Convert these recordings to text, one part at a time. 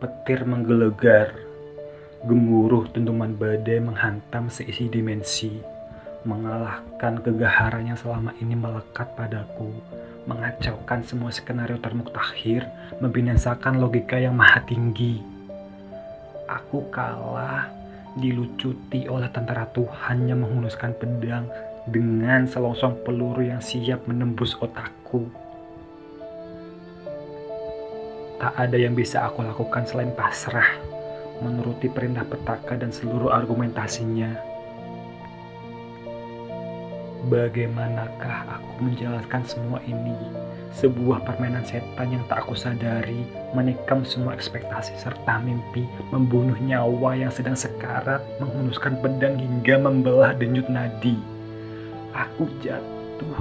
Petir menggelegar, gemuruh dentuman badai menghantam seisi dimensi, mengalahkan kegaharan yang selama ini melekat padaku, mengacaukan semua skenario termuktakhir, membinasakan logika yang maha tinggi. Aku kalah, dilucuti oleh tentara Tuhan yang menghunuskan pedang dengan selongsong peluru yang siap menembus otakku. Tak ada yang bisa aku lakukan selain pasrah, menuruti perintah petaka dan seluruh argumentasinya. Bagaimanakah aku menjelaskan semua ini? Sebuah permainan setan yang tak aku sadari, menikam semua ekspektasi serta mimpi, membunuh nyawa yang sedang sekarat, menghunuskan pedang hingga membelah denyut nadi. Aku jatuh,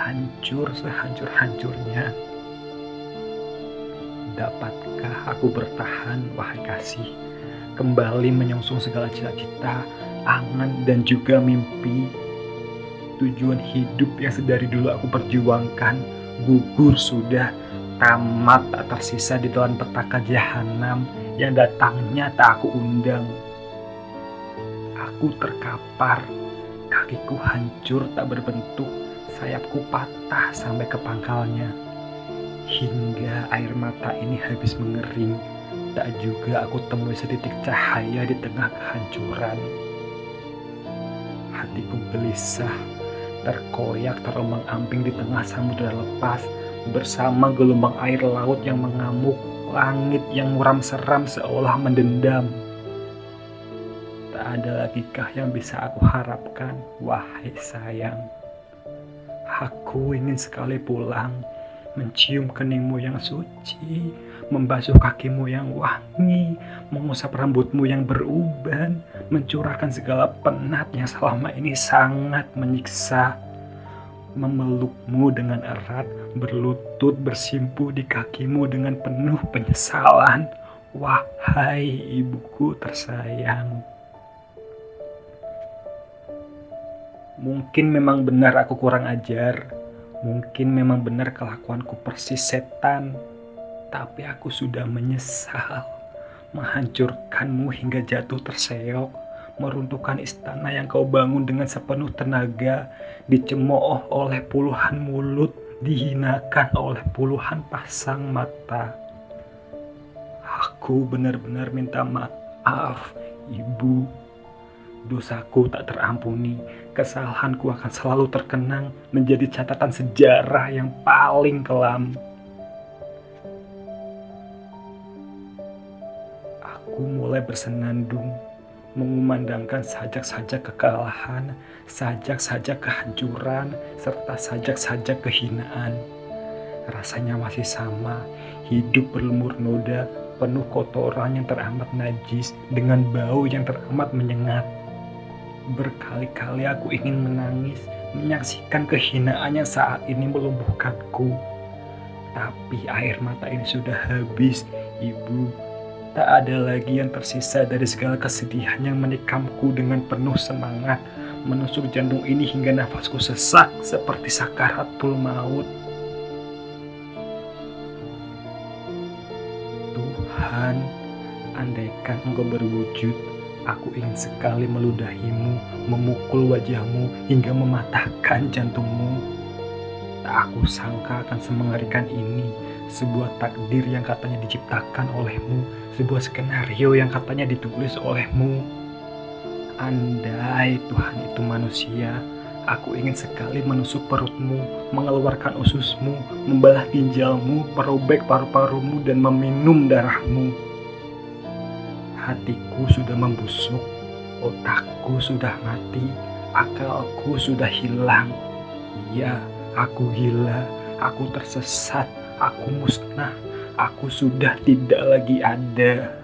hancur sehancur-hancurnya Dapatkah aku bertahan, wahai kasih, kembali menyongsong segala cita-cita, angan, dan juga mimpi? Tujuan hidup yang sedari dulu aku perjuangkan, gugur sudah, tamat tak tersisa di telan petaka jahanam yang datangnya tak aku undang. Aku terkapar, kakiku hancur tak berbentuk, sayapku patah sampai ke pangkalnya Hingga air mata ini habis mengering, tak juga aku temui setitik cahaya di tengah kehancuran. Hatiku gelisah, terkoyak terombang ambing di tengah samudera lepas, bersama gelombang air laut yang mengamuk, langit yang muram seram seolah mendendam. Tak ada lagi kah yang bisa aku harapkan, wahai sayang. Aku ingin sekali pulang, mencium keningmu yang suci, membasuh kakimu yang wangi, mengusap rambutmu yang beruban, mencurahkan segala penat yang selama ini sangat menyiksa, memelukmu dengan erat, berlutut bersimpu di kakimu dengan penuh penyesalan. Wahai ibuku tersayang. Mungkin memang benar aku kurang ajar, Mungkin memang benar kelakuanku persis setan, tapi aku sudah menyesal menghancurkanmu hingga jatuh terseok, meruntuhkan istana yang kau bangun dengan sepenuh tenaga, dicemooh oleh puluhan mulut, dihinakan oleh puluhan pasang mata. Aku benar-benar minta maaf, Ibu dosaku tak terampuni, kesalahanku akan selalu terkenang menjadi catatan sejarah yang paling kelam. Aku mulai bersenandung, mengumandangkan sajak-sajak kekalahan, sajak-sajak kehancuran, serta sajak-sajak kehinaan. Rasanya masih sama, hidup berlemur noda, penuh kotoran yang teramat najis, dengan bau yang teramat menyengat Berkali-kali aku ingin menangis, menyaksikan kehinaan yang saat ini melumpuhkanku. Tapi air mata ini sudah habis, Ibu. Tak ada lagi yang tersisa dari segala kesedihan yang menikamku dengan penuh semangat, menusuk jantung ini hingga nafasku sesak seperti sakaratul maut. Tuhan, andaikan engkau berwujud, Aku ingin sekali meludahimu, memukul wajahmu, hingga mematahkan jantungmu. Tak aku sangka akan semengerikan ini, sebuah takdir yang katanya diciptakan olehmu, sebuah skenario yang katanya ditulis olehmu. Andai Tuhan itu manusia, aku ingin sekali menusuk perutmu, mengeluarkan ususmu, membelah ginjalmu, merobek paru-parumu, dan meminum darahmu hatiku sudah membusuk, otakku sudah mati, akalku sudah hilang. Iya, aku gila, aku tersesat, aku musnah, aku sudah tidak lagi ada.